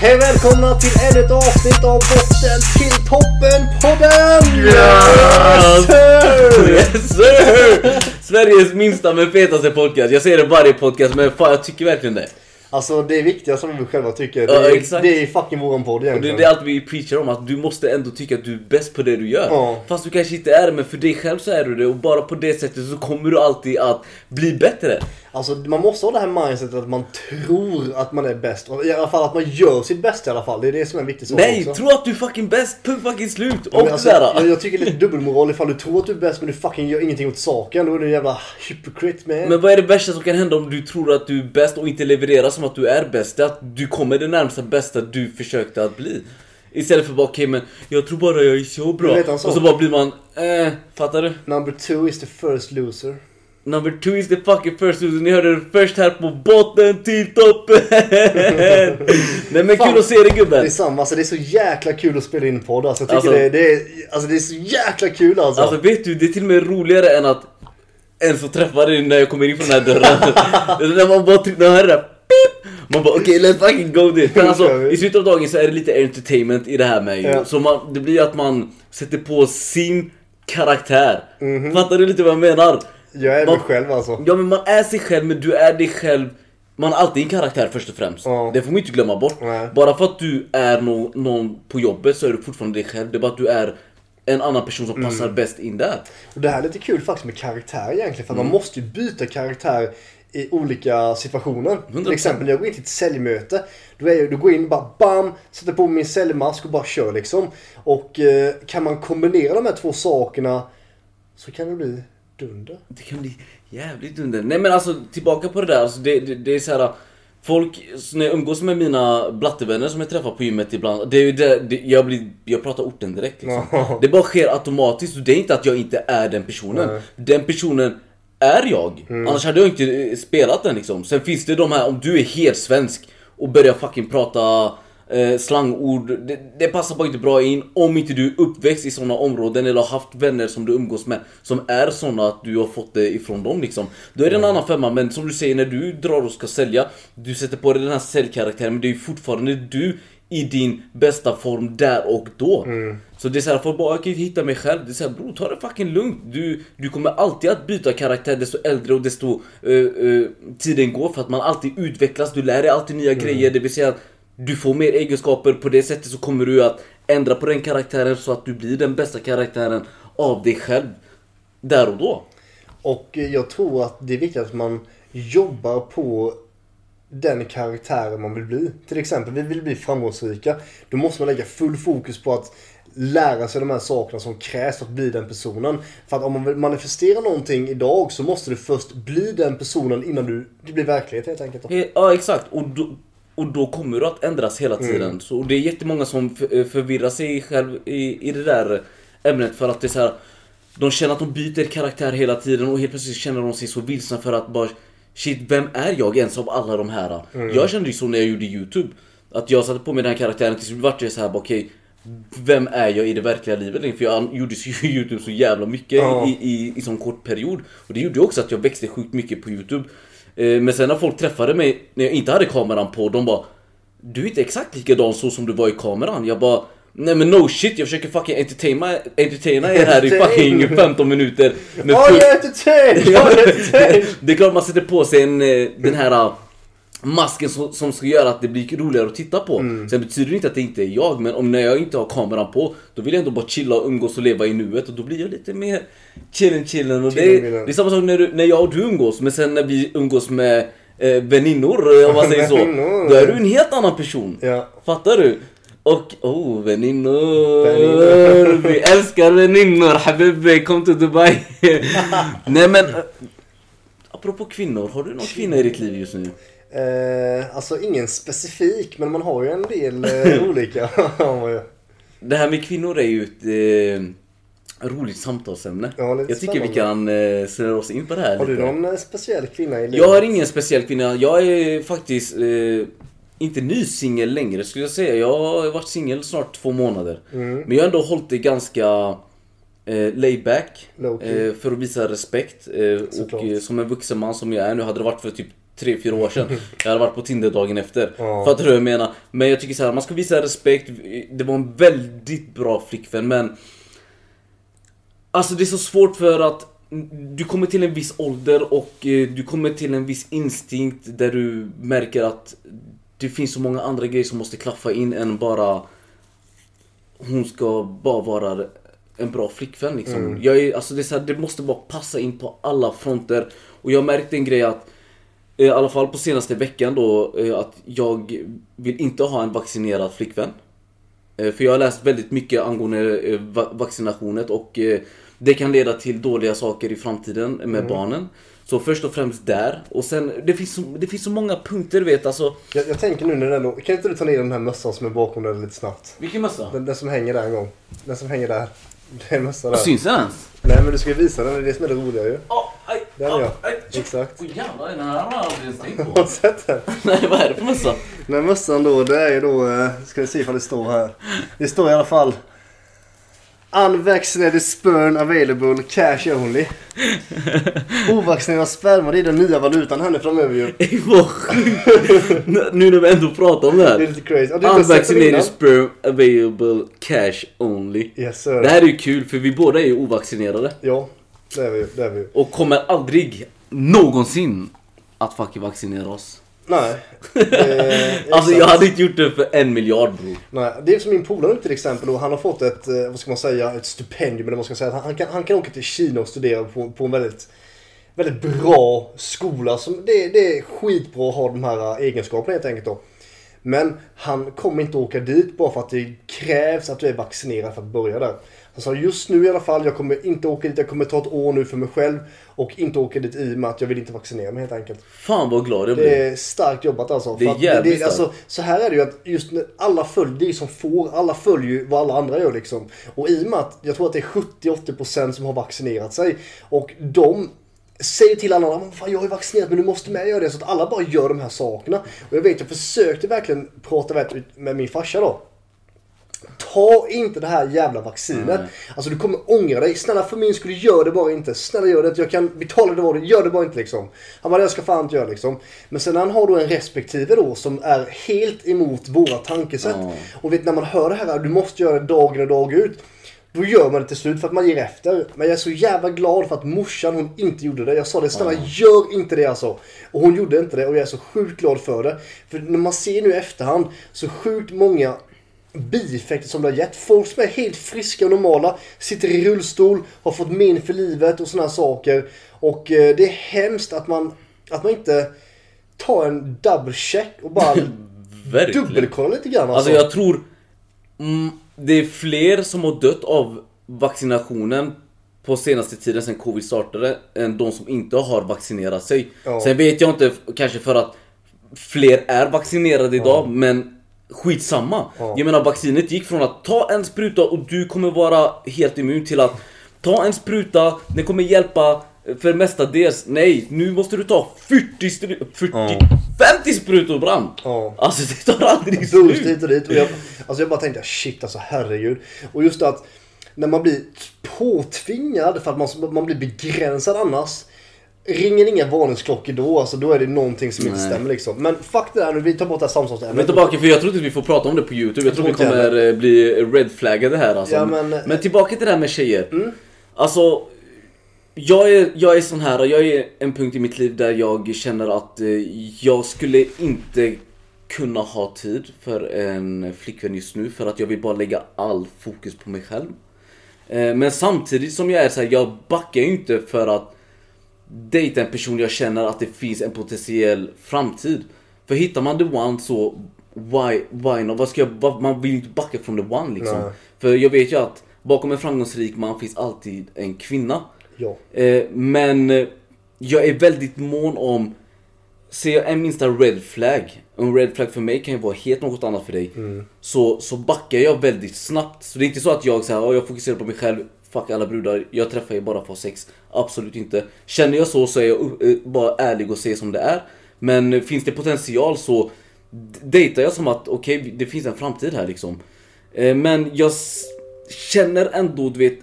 Hej välkomna till ännu ett avsnitt av Botten till toppen-podden! Yes! Yes sir! Sveriges minsta men fetaste podcast. Jag säger det varje podcast men fan jag tycker verkligen det. Alltså det är viktiga som vi själva tycker. Det Ja, är, exakt. det är fucking våran podd egentligen. det är allt vi preachar om, att du måste ändå tycka att du är bäst på det du gör. Ja. Fast du kanske inte är det, men för dig själv så är du det. Och bara på det sättet så kommer du alltid att bli bättre. Alltså man måste ha det här mindsetet att man tror att man är bäst. I alla fall att man gör sitt bästa i alla fall. Det är det som är en viktig sak Nej, också. tro att du är fucking bäst, punkt fucking slut. Ja, Och alltså, sådär. jag, jag tycker det är lite dubbelmoral ifall du tror att du är bäst men du fucking gör ingenting åt saken. Då är du en jävla hypocrite man. Men vad är det värsta som kan hända om du tror att du är bäst och inte levererar som att du är bäst? Det är att du kommer det närmsta bästa du försökte att bli. Istället för bara okej men jag tror bara jag är så bra. Och så bara blir man, eh, fattar du? Number two is the first loser. Number two is the fucking first loser. Ni hörde det först här på botten till toppen. Nej men Fan. kul att se dig Det är gubben. samma, alltså det är så jäkla kul att spela in podd alltså. Jag tycker Alltså- det, det, är, alltså det är så jäkla kul alltså. Alltså vet du, det är till och med roligare än att ens få träffa dig när jag kommer in från den här dörren. när man bara trycker, när man hör det där pip, Man bara okej let's fucking go dit. Men alltså i slutet av dagen så är det lite entertainment i det här med ju. Ja. Så man, det blir att man sätter på sin karaktär. Mhm. Fattar du lite vad jag menar? Jag är mig man- själv alltså. Ja men man är sig själv men du är dig själv Man har alltid en karaktär först och främst Ja. Det får man inte glömma bort Nej. Bara för att du är nå- någon på jobbet så är du fortfarande dig själv Det är bara att du är en annan person som Mm. passar bäst in där Och det här är lite kul faktiskt med karaktär egentligen. För Mm. man måste ju byta karaktär i olika situationer. 100%. Till exempel när jag går in till ett säljmöte. Då, är då går jag in bara bam, sätter på min säljmask och bara kör liksom. Och eh, kan man kombinera de här två sakerna så kan det bli dunder. Det kan bli jävligt under Nej men alltså tillbaka på det där alltså, det, det, det är så här. Folk, när jag umgås med mina blattevänner som jag träffar på gymmet ibland Det är det, det jag, blir, jag pratar orten direkt liksom. Det bara sker automatiskt och det är inte att jag inte är den personen Nej. Den personen är jag. Annars hade jag inte eh, spelat den liksom. Sen finns det de här, om du är helt svensk och börjar fucking prata eh, slangord. Det, det passar bara inte bra in om inte du är uppväxt i sådana områden eller har haft vänner som du umgås med som är sådana att du har fått det ifrån dem liksom. Då är det en annan femma men som du säger när du drar och ska sälja, du sätter på dig den här säljkaraktären men det är fortfarande du i din bästa form där och då. Så det är såhär, folk bara jag kan inte hitta mig själv. Det är såhär bror ta det fucking lugnt. Du, du kommer alltid att byta karaktär desto äldre och desto eh, eh, tiden går för att man alltid utvecklas. Du lär dig alltid nya grejer. Det vill säga du får mer egenskaper. På det sättet så kommer du att ändra på den karaktären så att du blir den bästa karaktären av dig själv. Där och då. Och eh, jag tror att det är viktigt att man jobbar på den karaktären man vill bli. Till exempel, vi vill bli framgångsrika. Då måste man lägga full fokus på att lära sig de här sakerna som krävs för att bli den personen. För att om man vill manifestera någonting idag så måste du först bli den personen innan du, det blir verklighet helt enkelt. Eh, Ja exakt och då, och då kommer du att ändras hela tiden. Så det är jättemånga som eh, förvirrar sig själv i, i det där ämnet för att det är så här. De känner att de byter karaktär hela tiden och helt plötsligt känner de sig så vilsna för att bara Shit, vem är jag ens av alla de här? Jag kände ju så när jag gjorde YouTube. Att jag satte på mig den här karaktären till slut vart jag så här bara okej Vem är jag i det verkliga livet? För jag gjorde ju YouTube så jävla mycket Ja. i, i, i sån kort period. Och det gjorde också att jag växte sjukt mycket på YouTube. Eh, Men sen när folk träffade mig när jag inte hade kameran på, de bara Du är inte exakt likadan så som du var i kameran. Jag bara Nej men no shit, jag försöker fucking entertaina, entertaina er här i fucking 15 minuter. med full- jag är entertained! Det är klart man sätter på sig en, eh, den här masken som, som ska göra att det blir roligare att titta på. Sen betyder det inte att det inte är jag, men om när jag inte har kameran på, då vill jag ändå bara chilla och umgås och leva i nuet och då blir jag lite mer chillen chillen. Och det, Chillen, är- chillen. det är samma sak när, du, när jag och du umgås, men sen när vi umgås med eh, väninnor, om man säger så. Då är du en helt annan person. Ja. Fattar du? Och, oh väninnor. Väninnor. Vi älskar väninnor, habibi, kom till Dubai. Nej men, eh, apropå kvinnor, har du någon kvinna i ditt liv just nu? Eh, alltså ingen specifik, men man har ju en del eh, olika. Det här med kvinnor är ju ett eh, roligt samtalsämne. Ja, jag tycker vi spännande. kan eh, snöra oss in på det här Har du lite. någon eh, speciell kvinna i livet? Jag har ingen speciell kvinna. Jag är faktiskt eh, inte ny singel längre skulle jag säga. Jag har varit singel snart två månader. Mm. Men jag har ändå hållit det ganska eh, laid back. Low key. Eh, för att visa respekt. Eh, och eh, som en vuxen man som jag är nu, hade det varit för typ 3-4 år sedan. Jag hade varit på Tinder dagen efter. Ja. Fattar du vad jag menar? Men jag tycker så här, man ska visa respekt. Det var en väldigt bra flickvän men... Alltså det är så svårt för att du kommer till en viss ålder och eh, du kommer till en viss instinkt där du märker att det finns så många andra grejer som måste klaffa in än bara hon ska bara vara en bra flickvän liksom. Jag är, alltså det, är här, det måste bara passa in på alla fronter. Och jag märkte en grej att i alla fall på senaste veckan då eh, att jag vill inte ha en vaccinerad flickvän. Eh, För jag har läst väldigt mycket angående eh, va- vaccinationet och eh, det kan leda till dåliga saker i framtiden med barnen. Så först och främst där. Och sen, det finns så, det finns så många punkter du vet alltså. Jag, jag tänker nu när den Kan inte du ta ner den här mössan som är bakom dig lite snabbt? Vilken mössa? Den, den som hänger där en gång. Den som hänger där. Det är mössa där. Syns den ens? Nej men du ska ju visa den, det är det som är det roliga ju. Oh, aj, Den ah, ja. aj. Exakt. Åh jävlar, den här har jag aldrig ens tänkt Har på. du sett den? Nej, vad är det för mössa? Den mössan då, det är ju då, eh, ska vi se ifall det står här. Det står i alla fall Unvaccinated sperm available cash only. Ovaccinerad sperma, det är den nya valutan här nu framöver ju. Vad nu när vi ändå pratar om det Det är här. lite crazy. Ja? Unvaccinated sperm available cash only. Yes sir. Det här är ju kul för vi båda är ju ovaccinerade. Ja, det är vi ju. Det är vi ju. Och kommer aldrig någonsin att fucking vaccinera oss. Nej. Eh, Alltså jag hade inte gjort det för en miljard bro. Nej, det är som min polare nu till exempel och han har fått ett, eh, vad ska man säga, ett stipendium eller vad man ska säga. Han, han, kan, han kan åka till Kina och studera på, på en väldigt, väldigt bra skola. Som, det, det är skitbra att ha de här eh, egenskaperna helt enkelt då. Men han kommer inte åka dit bara för att det krävs att du är vaccinerad för att börja där. Han sa just nu i alla fall, jag kommer inte åka dit, jag kommer ta ett år nu för mig själv och inte åka dit i och med att jag vill inte vaccinera mig helt enkelt. Fan vad glad jag Det blev. är starkt jobbat alltså. Det är att jävligt det, alltså, Så här är det ju att just när alla följer, det är ju som får, alla följer ju vad alla andra gör liksom. Och i och med att jag tror att det är 70-80% som har vaccinerat sig. Och de säger till alla andra, fan jag är vaccinerad men du måste med göra det. Så att alla bara gör de här sakerna. Och jag vet, jag försökte verkligen prata med min farsa då. Ta inte det här jävla vaccinet. Alltså du kommer ångra dig. Snälla för min skull, gör det bara inte. Snälla gör det inte. Jag kan betala det bara. Gör det bara inte liksom. Han bara, jag ska fan inte göra liksom. Men sen han har då en respektive då som är helt emot våra tankesätt. Ja. Och vet när man hör det här, du måste göra det dagen och dag ut. Då gör man det till slut för att man ger efter. Men jag är så jävla glad för att morsan hon inte gjorde det. Jag sa det, snälla gör inte det alltså. Och hon gjorde inte det och jag är så sjukt glad för det. För när man ser nu i efterhand så sjukt många bieffekter som det har gett. Folk som är helt friska och normala, sitter i rullstol, har fått men för livet och sådana saker. Och eh, det är hemskt att man, att man inte tar en double check och bara dubbelkollar lite grann. Alltså jag tror mm, det är fler som har dött av vaccinationen på senaste tiden sen covid startade än de som inte har vaccinerat sig. Ja. Sen vet jag inte, kanske för att fler är vaccinerade idag men skitsamma. Ja. Jag menar vaccinet gick från att ta en spruta och du kommer vara helt immun till att ta en spruta, den kommer hjälpa för mestadels. Nej, nu måste du ta 40, stru- 40 Ja. 50 sprutor bram! Ja. Alltså det tar aldrig Boost slut. hit och dit. Och jag, alltså jag bara tänkte shit alltså herregud. Och just att när man blir påtvingad för att man, man blir begränsad annars. Ringer inga varningsklockor då, alltså då är det någonting som inte Nej. stämmer liksom. Men fuck det där nu, vi tar bort det här Men samtalsämnet. tillbaka för jag tror inte vi får prata om det på youtube, jag tror vi inte kommer eh, bli redflaggade här alltså. Ja, men- men tillbaka till det här med tjejer. Alltså, jag är, jag är sån här, jag är en punkt i mitt liv där jag känner att eh, jag skulle inte kunna ha tid för en flickvän just nu för att jag vill bara lägga all fokus på mig själv. Eh, Men samtidigt som jag är så här, jag backar ju inte för att dejta en person jag känner att det finns en potentiell framtid. För hittar man the one så why, why not? Vad ska jag, man vill ju inte backa från the one liksom. Nej. För jag vet ju att bakom en framgångsrik man finns alltid en kvinna. Ja. Eh, men eh, jag är väldigt mån om Ser jag en minsta red flag, en red flag för mig kan ju vara helt något annat för dig. Så, så backar jag väldigt snabbt. Så det är inte så att jag säger "Ja, jag fokuserar på mig själv, fuck alla brudar, jag träffar ju bara för sex. Absolut inte. Känner jag så så är jag uh, bara ärlig och säger som det är. Men eh, finns det potential så dejtar jag som att okej, det finns en framtid här liksom. Eh, Men jag känner ändå, du vet,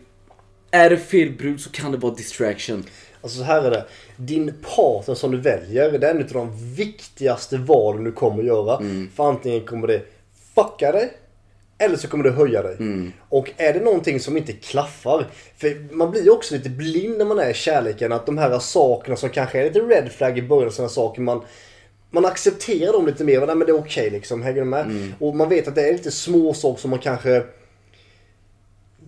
är det fel brud så kan det vara distraction. Alltså så här är det. Din partner som du väljer, det är en av de viktigaste valen du kommer att göra. För antingen kommer det fucka dig eller så kommer det höja dig. Och är det någonting som inte klaffar. För man blir ju också lite blind när man är i kärleken. Att de här sakerna som kanske är lite red flag i början. Sådana saker man man accepterar dem lite mer. Nej, men det är okej liksom. Hänger du med? Och man vet att det är lite små saker som man kanske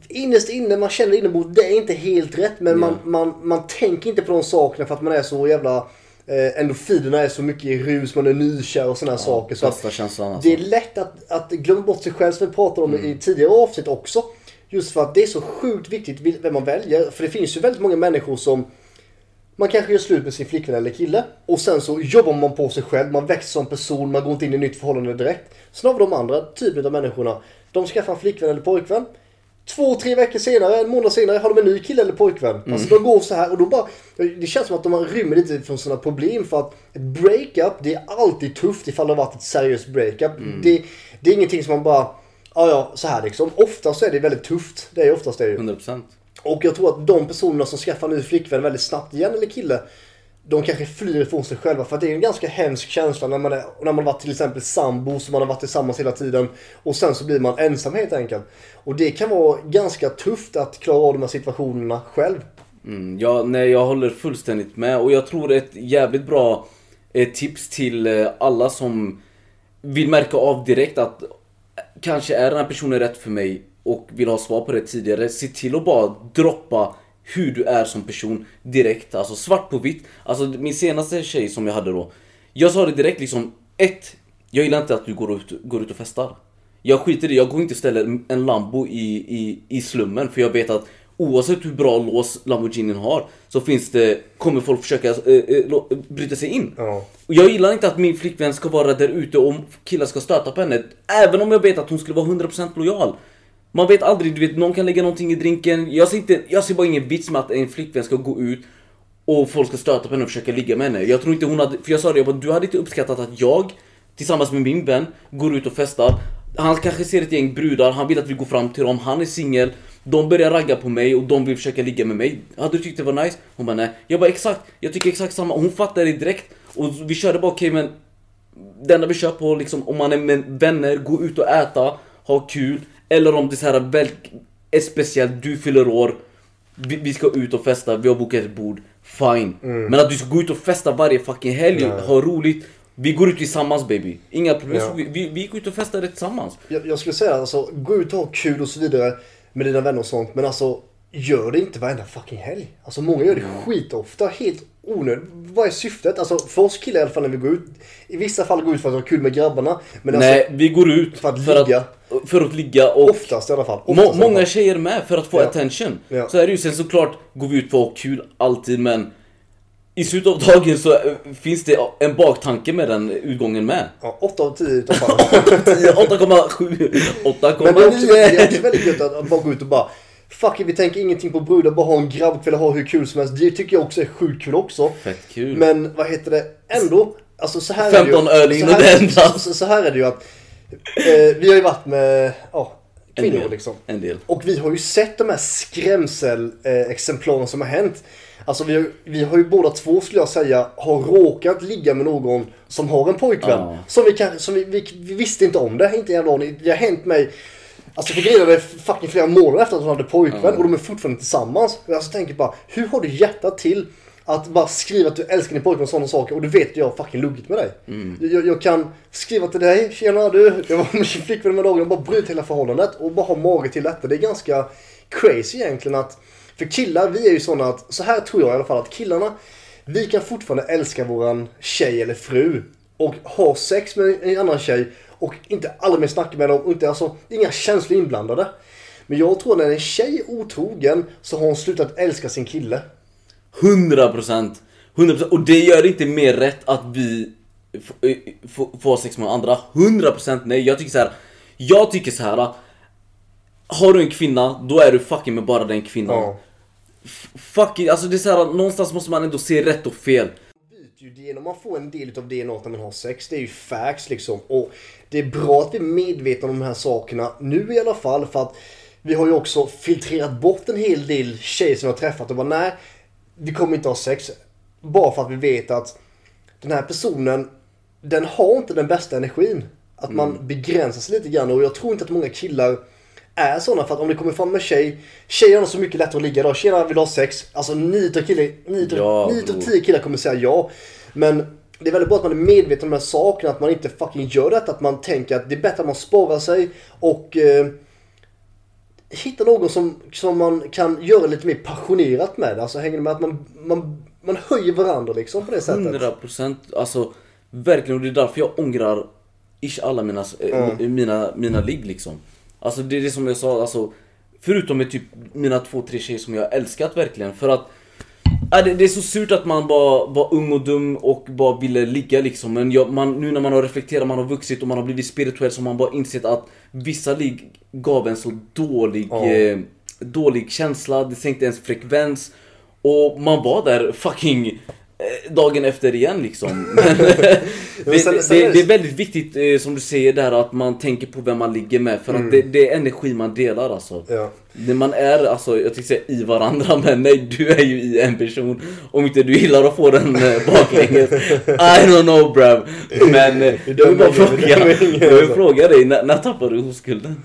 innerst inne, man känner inombords, det är inte helt rätt. Men man, man, man tänker inte på de sakerna för att man är så jävla... Eh, endorfinerna är så mycket i rus, man är nykär och sådana saker. Så att känslan alltså. det är lätt att, att glömma bort sig själv som vi pratade om i tidigare avsnitt också. Just för att det är så sjukt viktigt vem man väljer. För det finns ju väldigt många människor som man kanske gör slut med sin flickvän eller kille och sen så jobbar man på sig själv, man växer som person, man går inte in i ett nytt förhållande direkt. Sen har vi de andra typen av människorna. De skaffar en flickvän eller pojkvän. Två, tre veckor senare, en månad senare har de en ny kille eller pojkvän. Alltså de går så här och då bara... Det känns som att de rymmer lite från sina problem för att ett breakup, det är alltid tufft ifall det har varit ett seriöst breakup. Det, det är ingenting som man bara... Ja, ja, så här liksom. Oftast är det väldigt tufft. Det är oftast det ju. 100%. Och jag tror att de personerna som skaffar ny flickvän väldigt snabbt igen eller kille. De kanske flyr ifrån sig själva för att det är en ganska hemsk känsla när man, är, när man har varit till exempel sambo så man har varit tillsammans hela tiden. Och sen så blir man ensam helt enkelt. Och det kan vara ganska tufft att klara av de här situationerna själv. Mm, ja, nej, jag håller fullständigt med och jag tror ett jävligt bra eh, tips till eh, alla som vill märka av direkt att kanske är den här personen rätt för mig och vill ha svar på det tidigare. Se till att bara droppa hur du är som person direkt, alltså svart på vitt. Alltså min senaste tjej som jag hade då. Jag sa det direkt liksom, ett, jag gillar inte att du går ut, går ut och festar. Jag skiter i det, jag går inte och ställer en Lambo i, i, i slummen för jag vet att oavsett hur bra lås Lamborghinin har så finns det, kommer folk försöka eh, lo- bryta sig in. Ja. Jag gillar inte att min flickvän ska vara där ute och killar ska stöta på henne. Även om jag vet att hon skulle vara 100% lojal. Man vet aldrig, du vet någon kan lägga någonting i drinken. Jag ser, inte, jag ser bara ingen vits med att en flickvän ska gå ut och folk ska stöta på henne och försöka ligga med henne. Jag tror inte hon hade, för jag sa det, jag bara, du hade inte uppskattat att jag tillsammans med min vän går ut och festar. Han kanske ser ett gäng brudar, han vill att vi går fram till dem, han är singel. De börjar ragga på mig och de vill försöka ligga med mig. Hade du tyckt det var nice? Hon bara nej. Jag bara exakt, jag tycker exakt samma. Hon fattade det direkt. Och vi körde bara okej men det enda vi kör på liksom om man är med vänner, gå ut och äta, ha kul. Eller om det är så här väl, är speciellt, du fyller år, vi, vi ska ut och festa, vi har bokat ett bord. Fine. Men att du ska gå ut och festa varje fucking helg, Mm. Nej. ha roligt. Vi går ut tillsammans baby. Inga problem. Ja. Vi, vi, går ut och festar tillsammans. Jag, jag skulle säga alltså, gå ut och ha kul och så vidare med dina vänner och sånt. Men alltså, gör det inte varenda fucking helg. Alltså många gör det skitofta, helt onödigt. Vad är syftet? Alltså för oss killar i alla fall när vi går ut. I vissa fall går vi ut för att ha kul med grabbarna. Men alltså, Nej, vi går ut för att ligga. Att, för att ligga och oftast i alla fall. Må, många fall. tjejer med för att få Ja. attention. Ja. Så är det ju. Sen såklart går vi ut för att ha kul alltid men i slutet av dagen så eh, finns det en baktanke med den utgången med. Ja, 8 av 10 utav fallen. 8,7 Men det är, också, det är också 8,9 väldigt gött att bara gå ut och bara Fuck it, vi tänker ingenting på brudar, bara ha en grabbkväll och ha hur kul som helst. Det tycker jag också är sjukt kul också. Fett kul. Men vad heter det, ändå. Alltså så här 15 är det ju, öl in det enda. så, så, här är det ju att eh, Vi har ju varit med ja, En kvinnor del. liksom. En del. Och vi har ju sett de här skrämselexemplaren som har hänt. Alltså vi har, vi har ju båda två skulle jag säga har råkat ligga med någon som har en pojkvän. Ja. Som, vi, kan, som vi, vi, vi visste inte om det. Inte en jävla aning. Det har hänt mig. Alltså reda på det fucking flera månader efter att hon hade pojkvän Ja. och de är fortfarande tillsammans. Och jag alltså tänker bara, hur har du hjärtat till att bara skriva att du älskar din pojkvän och sådana saker och du vet att jag har fucking luggit med dig. Mm. Jag, jag kan skriva till dig, tjena du, jag var med min flickvän med dagen och bara bryta hela förhållandet och bara ha mage till detta. Det är ganska crazy egentligen att, för killar vi är ju sådana att, så här tror jag i alla fall att killarna, vi kan fortfarande älska våran tjej eller fru och ha sex med en annan tjej och inte aldrig mer snacka med dem och inte, alltså, inga känslor inblandade. Men jag tror när en tjej är otrogen så har hon slutat älska sin kille. 100%. 100% och det gör det inte mer rätt att vi eh, får sex med andra. 100% nej. Jag tycker så här. Jag tycker så här. Har du en kvinna, då är du fucking med bara den kvinnan. Ja. Fuck it, alltså det är så här, någonstans måste man ändå se rätt och fel. Ju man får en del av DNA när man har sex. Det är ju facts liksom. Och det är bra att vi är medvetna om de här sakerna nu i alla fall. För att vi har ju också filtrerat bort en hel del tjejer som jag har träffat och bara nej. vi kommer inte ha sex. Bara för att vi vet att den här personen, den har inte den bästa energin. Att man begränsar sig lite grann och jag tror inte att många killar är sådana för att om det kommer fram en tjej, tjejer har så mycket lättare att ligga idag. Tjejerna vill ha sex. Alltså 9 utav killar, 9 utav Ja, 9 utav bro. 10 killar kommer säga ja. Men det är väldigt bra att man är medveten om de här sakerna, att man inte fucking gör detta. Att man tänker att det är bättre att man sparar sig och eh, hitta någon som, som man kan göra lite mer passionerat med. Alltså hänger med att man, man, man höjer varandra liksom på det sättet. 100% alltså verkligen och det är därför jag ångrar ish alla mina, eh, mina, mina ligg liksom. Alltså det är det som jag sa, alltså förutom med typ mina två, tre tjejer som jag älskat verkligen för att Ja, det, det är så surt att man bara var ung och dum och bara ville ligga liksom Men jag, man, nu när man har reflekterat, man har vuxit och man har blivit spirituell så har man bara insett att vissa ligg gav en så dålig, Ja. eh, dålig känsla, det sänkte ens frekvens Och man var där fucking dagen efter igen liksom Men, det, sen- det, sen det, är väldigt viktigt eh, som du säger där att man tänker på vem man ligger med för att det, det är energi man delar alltså Ja. man är alltså, jag tänkte säga i varandra men nej du är ju i en person Om inte du gillar att få den eh, baklänges I don't know bruv Men eh, jag vill bara fråga, jag vill alltså. fråga dig, när, när tappade du oskulden?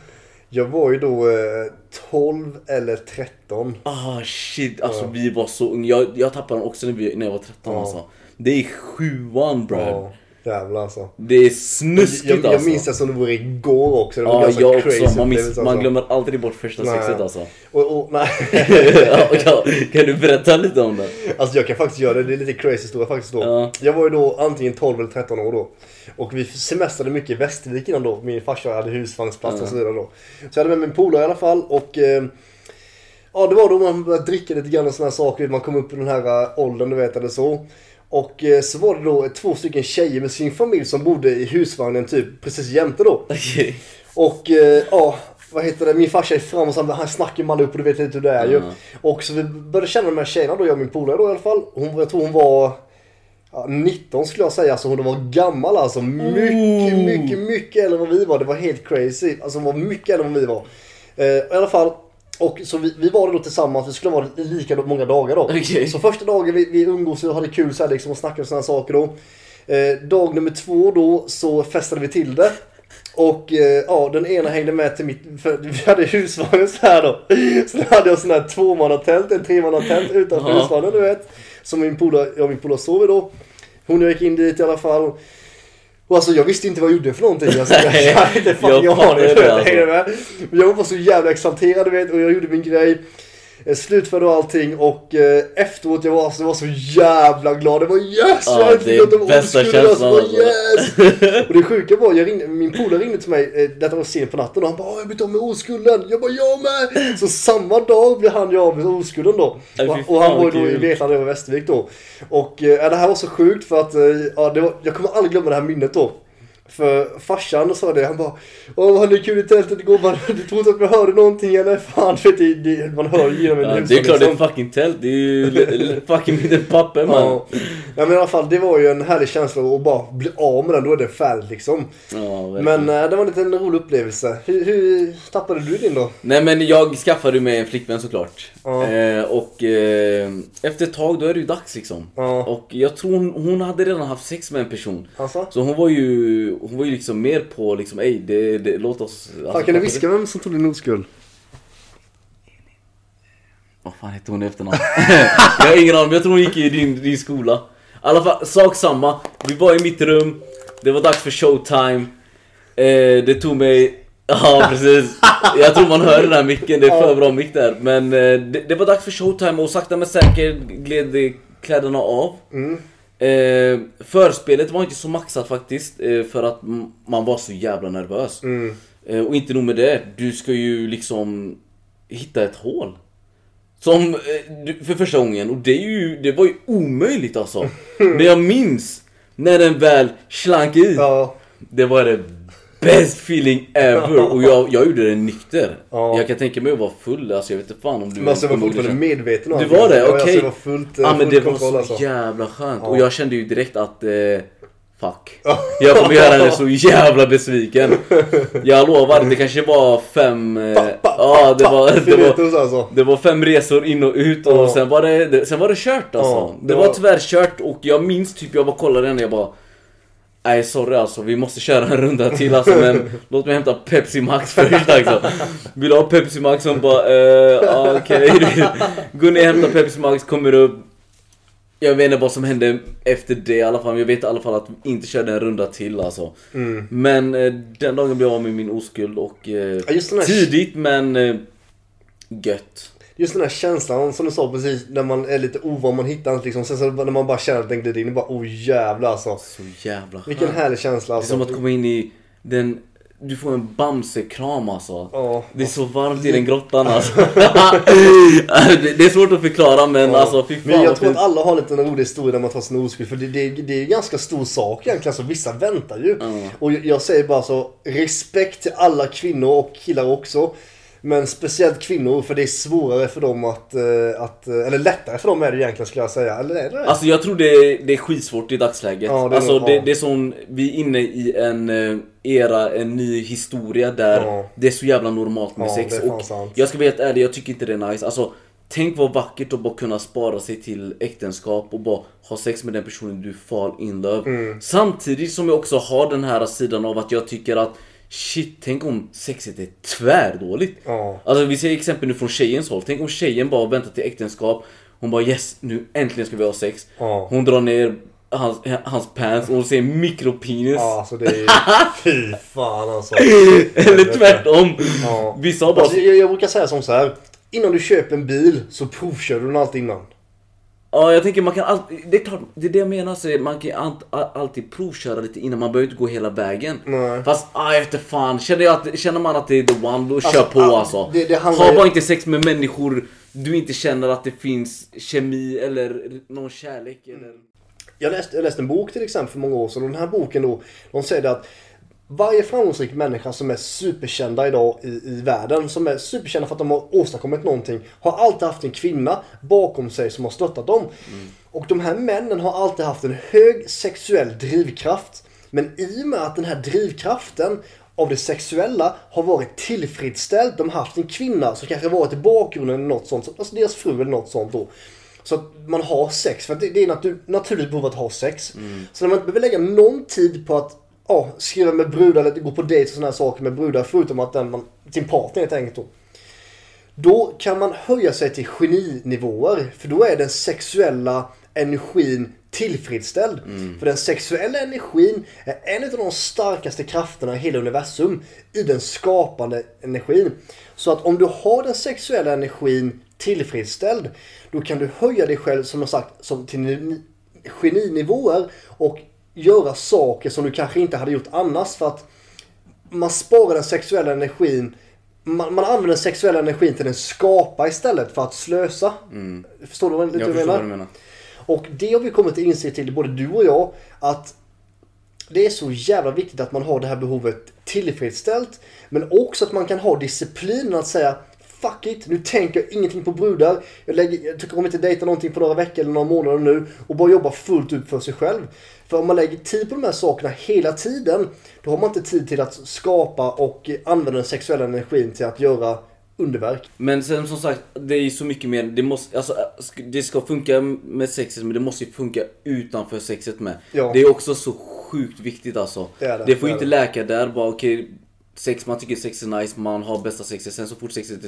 Jag var ju då eh, 12 eller 13. Ah shit, alltså vi var så unga. Jag, jag tappade den också när, vi, när jag var 13 Ja. alltså. Det är sjuan bruv Ja, jävlar alltså. Det är snuskigt Jag, jag alltså minns det som det var igår också. Det var Ja, ganska jag crazy också. Man, minns, alltså. man glömmer aldrig bort första Nej. sexet alltså. Och, och, nej. ja, ja, kan du berätta lite om det? Alltså jag kan faktiskt göra det, det är lite crazy historia faktiskt då. Ja. Jag var ju då antingen 12 eller 13 år då. Och vi semestrade mycket i Västervik innan då. Min farsa hade husvagnsplats och så vidare då. Så jag hade med min polare i alla fall och eh, Ja det var då man började dricka lite grann och sådana saker. Man kom upp i den här eh, åldern du vet eller så. Och eh, så var det då två stycken tjejer med sin familj som bodde i husvagnen typ precis jämte då. Okej. Och eh, ja, vad heter det, min farsa är fram och så, han snackar med upp och du vet lite hur det är ju. Ja. Och så vi började känna de här tjejerna då, jag och min polare då i alla fall. Hon, jag tror hon var ja, 19 skulle jag säga, alltså hon var gammal alltså. Mycket, Ooh. mycket, mycket äldre än vad vi var. Det var helt crazy. Alltså hon var mycket äldre än vad vi var. Eh, I alla fall. Och så vi, vi var då tillsammans, vi skulle vara lika många dagar då. Okej. Så första dagen vi, vi umgås och hade kul så här liksom och snackade om sådana saker då. Eh, dag nummer två då så festade vi till det. Och eh, ja, den ena hängde med till mitt, för vi hade husvagnen så här då. Så då hade jag sån här tvåmannatält, en tremannatält utanför Ja. husvagnen du vet. Som min polare, jag och min polare sov i då. Hon och jag gick in dit i alla fall. Och alltså jag visste inte vad jag gjorde för någonting. Alltså, jag, jag hade inte fucking Jag alltså. hängde med. Men jag var så jävla exalterad vet och jag gjorde min grej. Eh, Slutförde allting och eh, efteråt jag var, alltså, jag var så jävla glad. Det var yes! Ja, jag det är en bästa alltså, känslan, alltså. Yes! Och det sjuka var, jag ringde, min polare ringde till mig, eh, detta var sent på natten och han bara "Åh, jag blivit av med oskulden. Jag bara jag med! Så samma dag blev han jag av med oskulden då. Aj, fy Och, fan, och han var ju då i. Vetlanda över Västervik då. Och eh, det här var så sjukt för att, eh, ja, det var, jag kommer aldrig glömma det här minnet då. För farsan sa det, han bara Åh vad hade kul i tältet igår, man, du tror inte att vi hörde någonting eller? Fan du vet, det, det, man hör ju genom en Ja, det är klart det är liksom. fucking tält, det är ju fucking lite papper man. Ja. ja men i alla fall det var ju en härlig känsla att bara bli av med den, då är det färdigt liksom. Ja. Men eh, det var en liten rolig upplevelse. Hur, hur tappade du din då? Nej men jag skaffade mig en flickvän såklart. Ja. Eh, och eh, efter ett tag då är det ju dags liksom. Ja. Och jag tror hon, hon hade redan haft sex med en person. Alltså? Så hon var ju, hon var ju liksom mer på liksom, ej det, det, låt oss... Alltså, Fan, kan du viska vem som tog din oskuld? Vad fan hette hon i efternamn? jag har ingen aning, jag tror hon gick i din, din skola. I alla fall, sak samma. Vi var i mitt rum, det var dags för showtime. Eh, det tog mig... Ja precis. Jag tror man hör den här micken, det är för bra mick där. Men eh, det, det var dags för showtime och sakta men säkert gled kläderna av. Mm. Eh, förspelet var inte så maxat faktiskt, eh, för att man var så jävla nervös. Mm. Eh, och inte nog med det, du ska ju liksom hitta ett hål. Som du- för första gången, och det, är ju, det var ju omöjligt alltså. Men jag minns när den väl slank i. Ja. Det var det best feeling ever. Och jag, jag gjorde det nykter. Ja. Jag kan tänka mig att vara full, alltså jag vet inte fan om du... Men alltså jag var du fortfarande medveten om Du allting. var det? Ja, Okej. Alltså, jag var fullt, Ja men full det var så alltså. jävla skönt. Ja. Och jag kände ju direkt att... Eh, Fuck. Jag kommer göra henne så jävla besviken. Jag lovar, det kanske var fem... eh, Ja, det var, det var, alltså. det var fem resor in och ut och sen, var det, det- sen var det kört alltså. Det, det var tyvärr kört och jag minns typ, jag bara kollade henne jag bara Nej sorry alltså, vi måste köra en runda till alltså men låt mig hämta Pepsi Max först alltså. Vill du ha Pepsi Max? Hon bara eh, okej. Gå ner och hämta Pepsi Max, kommer upp. Jag vet inte vad som hände efter det i alla fall, jag vet i alla fall att vi inte körde en runda till alltså. Mm. Men eh, den dagen blev jag av med min oskuld och eh, Ja, tidigt men eh, gött. Just den här känslan som du sa precis när man är lite ovan, man hittar inte liksom. Sen så när man bara känner att den glider in, det bara oh jävlar alltså. Så jävla Vilken skönt. härlig känsla Det är alltså. som att komma in i den, du får en Bamse-kram alltså. Ja. Det är så varmt i den grottan alltså. det, är svårt att förklara men Ja. alltså fy fan Men jag tror att alla har en liten rolig historia när man tar sin oskuld. För det, det, det är ju en ganska stor sak egentligen. Så vissa väntar ju. Ja. Och jag, jag säger bara så, respekt till alla kvinnor och killar också. Men speciellt kvinnor, för det är svårare för dem att, eh, att eh, eller lättare för dem är det egentligen skulle jag säga. Eller är det? Alltså jag tror det är, det är skitsvårt i dagsläget. Ja, det är alltså nog- det, ja. det är som, vi är inne i en eh, era, en ny historia där Ja. det är så jävla normalt med sex. är Och sant. jag ska vara helt ärlig, jag tycker inte det är nice. Alltså Tänk vad vackert att bara kunna spara sig till äktenskap och bara ha sex med den personen du fall in love. Mm. Samtidigt som jag också har den här sidan av att jag tycker att Shit, tänk om sexet är tvärdåligt. Ja. Alltså vi ser exempel nu från tjejens håll. Tänk om tjejen bara väntar till äktenskap. Hon bara yes, nu äntligen ska vi ha sex. Ja. Hon drar ner hans, hans pants och hon ser mikropenis. Ja, alltså det är Fy fan alltså. Eller tvärtom. Ja. Vissa har bara... Alltså, jag, jag brukar säga som så här. Innan du köper en bil så provkör du den alltid innan. Ja, jag tänker man kan alltid... Det är klart, det är det jag menar. Så man kan all, all, alltid provköra lite innan. Man behöver inte gå hela vägen. Nej. Fast, ah, jag fan. Känner, jag att, känner man att det är the one, då Alltså, kör på ah, alltså. det- det ha bara inte sex med människor du inte känner att det finns kemi eller någon kärlek eller... Jag läste, jag läste en bok till exempel för många år sedan och den här boken då, de säger att varje framgångsrik människa som är superkända idag i, i världen, som är superkända för att de har åstadkommit någonting, har alltid haft en kvinna bakom sig som har stöttat dem. Och de här männen har alltid haft en hög sexuell drivkraft. Men i och med att den här drivkraften av det sexuella har varit tillfredsställd, de har haft en kvinna som kanske varit i bakgrunden eller något sånt, alltså deras fru eller något sånt då. Så att man har sex, för det, det är natur, naturligt behov att ha sex. Så när man inte behöver lägga någon tid på att ja, skriva med brudar eller gå på dejt och sådana saker med brudar förutom att den man, sin partner helt enkelt då. Då kan man höja sig till geninivåer. För då är den sexuella energin tillfredsställd. För den sexuella energin är en av de starkaste krafterna i hela universum. I den skapande energin. Så att om du har den sexuella energin tillfredsställd. Då kan du höja dig själv som jag sagt som till ni- geninivåer. Och göra saker som du kanske inte hade gjort annars. För att man sparar den sexuella energin man, man använder den sexuella energin till att skapa istället för att slösa. Förstår du vad, Jag vad förstår jag vad du menar? menar. Och det har vi kommit till insikt till, både du och jag, att det är så jävla viktigt att man har det här behovet tillfredsställt. Men också att man kan ha disciplinen att säga Fuck it, nu tänker jag ingenting på brudar. Jag, lägger, jag tycker om inte dejta någonting på några veckor eller några månader nu. Och bara jobba fullt ut för sig själv. För om man lägger tid på de här sakerna hela tiden. Då har man inte tid till att skapa och använda den sexuella energin till att göra underverk. Men sen som sagt, det är ju så mycket mer. Det, måste, alltså, det ska funka med sexet men det måste ju funka utanför sexet med. Ja. Det är också så sjukt viktigt alltså. Det är det, får ju det inte det. läka där bara okej. Sex, man tycker sex är nice, man har bästa sexet. Sen så fort sexet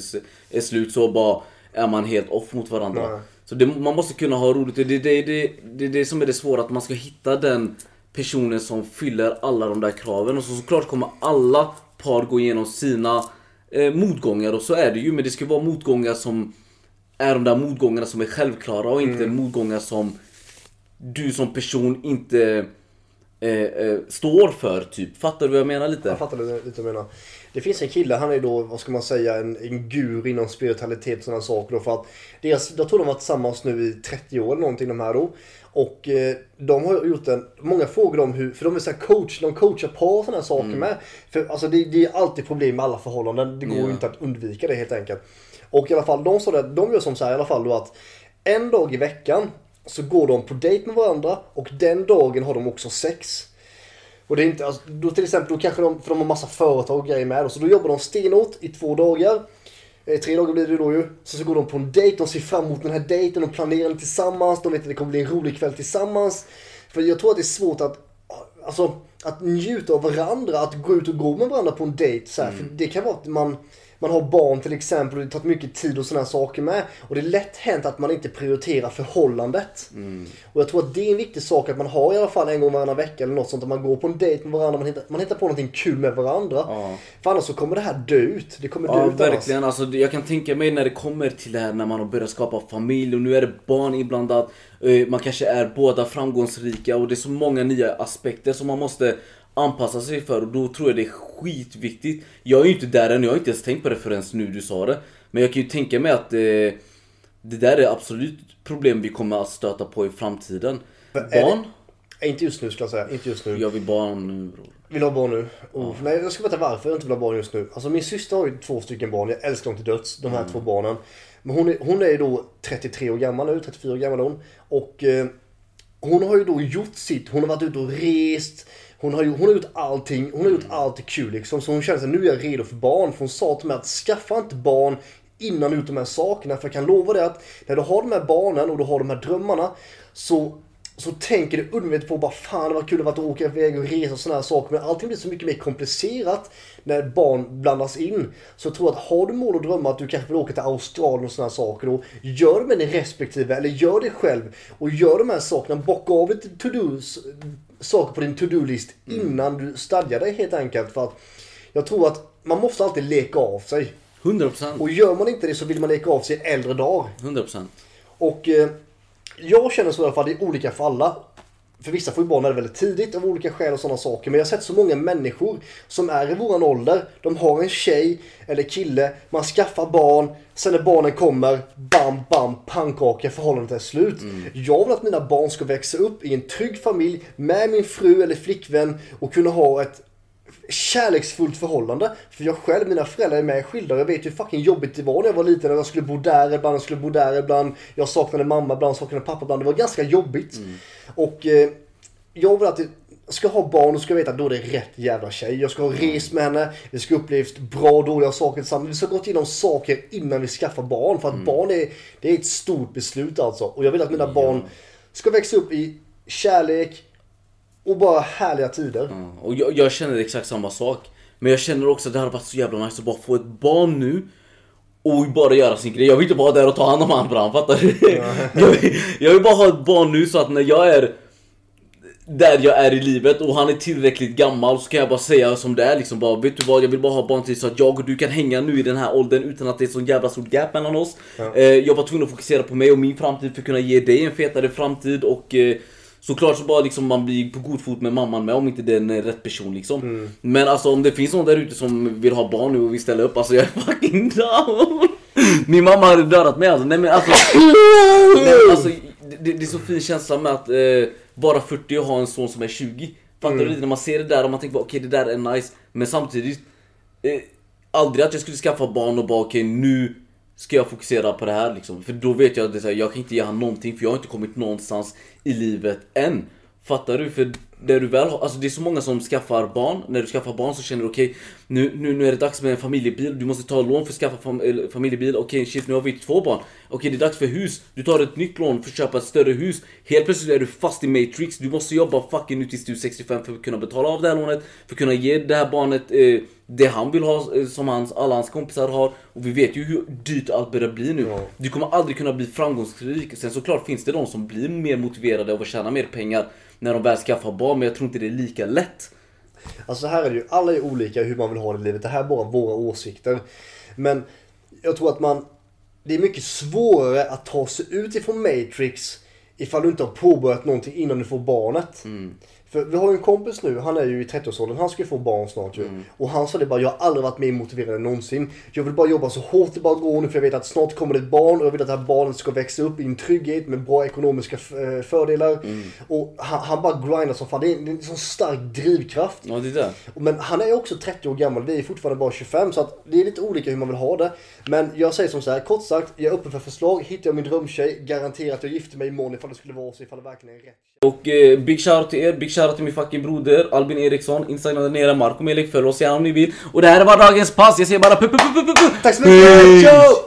är, slut så bara är man helt off mot varandra. Nej. Så det, man måste kunna ha roligt. Det är det, det, det, det, det som är det svåra, att man ska hitta den personen som fyller alla de där kraven. Och så såklart kommer alla par gå igenom sina eh, motgångar och så är det ju. Men det ska vara motgångar som är de där motgångarna som är självklara och inte Mm. motgångar som du som person inte eh, eh, står för typ. Fattar du vad jag menar lite? Jag fattar lite vad du menar. Det finns en kille, han är då, vad ska man säga, en, en gur inom spiritualitet och sådana saker. Då, för att deras, jag tror de har varit tillsammans nu i 30 år eller någonting de här då. Och eh, de har gjort en, många frågor om hur, för de är så coach, de coachar och sådana saker med. För alltså det, det är alltid problem med alla förhållanden, det går ju inte att undvika det helt enkelt. Och i alla fall, de sa det, de gör som så här i alla fall då att en dag i veckan så går de på dejt med varandra och den dagen har de också sex. Och det är inte, alltså, då till exempel, då kanske de, för de har massa företag och grejer med. Och så då jobbar de stenhårt i två dagar. Eh, tre dagar blir det då ju. Sen så går de på en dejt, de ser fram emot den här dejten, de planerar den tillsammans, de vet att det kommer bli en rolig kväll tillsammans. För jag tror att det är svårt att, alltså, att njuta av varandra, att gå ut och gå med varandra på en dejt. Så här, För det kan vara att man, man har barn till exempel och det tar mycket tid och sådana saker med. Och det är lätt hänt att man inte prioriterar förhållandet. Och jag tror att det är en viktig sak att man har i alla fall en gång varannan vecka eller något sånt. Att man går på en dejt med varandra, man hittar, man hittar på någonting kul med varandra. Ja. För annars så kommer det här dö ut. Det kommer dö Ja ut annars. verkligen, alltså, jag kan tänka mig när det kommer till det här när man har börjat skapa familj och nu är det barn inblandat. eh, Man kanske är båda framgångsrika och det är så många nya aspekter som man måste anpassa sig för och då tror jag det är skitviktigt. Jag är ju inte där än, jag har inte ens tänkt på det förrän nu du sa det. Men jag kan ju tänka mig att eh, det där är absolut problem vi kommer att stöta på i framtiden. det- Barn? Nej, Inte just nu skulle jag säga. Inte just nu. Jag vill barn nu bror. Vill ha barn nu? Oh, Nej, jag ska berätta varför jag inte vill ha barn just nu. Alltså min syster har ju två stycken barn. Jag älskar dem till döds. De här två barnen. Men hon är, hon är ju då 33 år gammal nu. 34 år gammal hon. Och eh, hon har ju då gjort sitt. Hon har varit ute och rest. Hon har, hon har gjort allting. Hon har gjort allt kul liksom. Så hon känner sig nu är jag redo för barn. För hon sa till mig att skaffa inte barn innan du gjort de här sakerna. För jag kan lova dig att när du har de här barnen och du har de här drömmarna. Så så tänker du undermedvetet på bara fan det var kul att åka iväg och resa och sådana här saker. Men allting blir så mycket mer komplicerat när barn blandas in. Så jag tror att har du mål och drömmar att du kanske vill åka till Australien och sådana här saker. Då gör det med din respektive eller gör det själv. Och gör de här sakerna. Bocka av lite to-dos, saker på din to-do-list innan du stadgar dig helt enkelt. För att jag tror att man måste alltid leka av sig. 100%. Och gör man inte det så vill man leka av sig äldre dag. 100%. Och eh, jag känner så i alla fall, det är olika för alla. För vissa får ju barn väldigt tidigt av olika skäl och sådana saker. Men jag har sett så många människor som är i våran ålder. De har en tjej eller kille, man skaffar barn. Sen när barnen kommer, bam, bam, pannkaka, förhållandet är slut. Jag vill att mina barn ska växa upp i en trygg familj med min fru eller flickvän och kunna ha ett kärleksfullt förhållande. För jag själv, mina föräldrar är med skilda. Jag vet hur fucking jobbigt det var när jag var liten. Jag skulle bo där ibland, jag skulle bo där ibland. Jag saknade mamma ibland, saknade pappa ibland. Det var ganska jobbigt. Och eh, jag vill att jag ska ha barn och ska veta att då är det rätt jävla tjej. Jag ska ha rest med henne. Vi ska upplevt bra och dåliga saker tillsammans. Vi ska ha gått igenom saker innan vi skaffar barn. För att barn är, det är ett stort beslut alltså. Och jag vill att mina barn ska växa upp i kärlek och bara härliga tider. Ja, Och jag, jag känner exakt samma sak. Men jag känner också att det hade varit så jävla nice att bara få ett barn nu. Och bara göra sin grej. Jag vill inte vara där och ta hand om han Bram, fattar du? jag, vill, jag vill bara ha ett barn nu så att när jag är där jag är i livet och han är tillräckligt gammal så kan jag bara säga som det är liksom bara Vet du vad, jag vill bara ha barn till så att jag och du kan hänga nu i den här åldern utan att det är så jävla stort gap mellan oss. Eh, jag var tvungen att fokusera på mig och min framtid för att kunna ge dig en fetare framtid och eh, Såklart så bara liksom man blir på god fot med mamman med om inte den är rätt person liksom. Men alltså om det finns någon där ute som vill ha barn nu och vill ställa upp, alltså jag är fucking down! Min mamma hade dödat mig alltså. Nej men alltså, nej, men alltså det, det är så fin känsla med att eh, vara 40 och ha en son som är 20. Fattar du lite? När man ser det där och man tänker okej det där är nice. Men samtidigt, eh, aldrig att jag skulle skaffa barn och bara okej nu ska jag fokusera på det här liksom. För då vet jag att det är så här, jag kan inte ge han någonting för jag har inte kommit någonstans i livet än. Fattar du? För när du väl har, alltså det är så många som skaffar barn. När du skaffar barn så känner du okej nu, nu, nu är det dags med en familjebil. Du måste ta lån för att skaffa fam, familjebil. Okej shit nu har vi två barn. Okej det är dags för hus. Du tar ett nytt lån för att köpa ett större hus. Helt plötsligt är du fast i Matrix. Du måste jobba fucking nu tills du är 65 för att kunna betala av det här lånet. För att kunna ge det här barnet eh, det han vill ha eh, som hans, alla hans kompisar har. Och vi vet ju hur dyrt allt börjar bli nu. Ja. Du kommer aldrig kunna bli framgångsrik. Sen såklart finns det de som blir mer motiverade av att tjäna mer pengar när de väl skaffar barn. Men jag tror inte det är lika lätt. Alltså här är det ju, alla är olika hur man vill ha det i livet. Det här är bara våra åsikter. Men jag tror att man, det är mycket svårare att ta sig ut ifrån Matrix ifall du inte har påbörjat någonting innan du får barnet. För vi har ju en kompis nu, han är ju i 30-årsåldern, han ska ju få barn snart ju. Och han sa det bara, jag har aldrig varit mer motiverad än någonsin. Jag vill bara jobba så hårt det bara går nu för jag vet att snart kommer det ett barn och jag vill att det här barnet ska växa upp i en trygghet med bra ekonomiska eh, fördelar. Och han, han bara grindar som fan, det är, är en sån stark drivkraft. Ja det är det. Men han är också 30 år gammal, vi är fortfarande bara 25 så att det är lite olika hur man vill ha det. Men jag säger som så här, kort sagt, jag är öppen för förslag. Hittar jag min drömtjej, garanterar att jag gifter mig imorgon ifall det skulle vara så, ifall det verkligen är rätt. Och eh, big shoutout till er, big shoutout shoutout till min fucking broder Albin Eriksson. Instagram där nere, Marco Melik. Följ oss gärna om ni vill. Och det här var dagens pass. Jag säger bara pu pu pu pu pu. Tack så mycket! Ciao!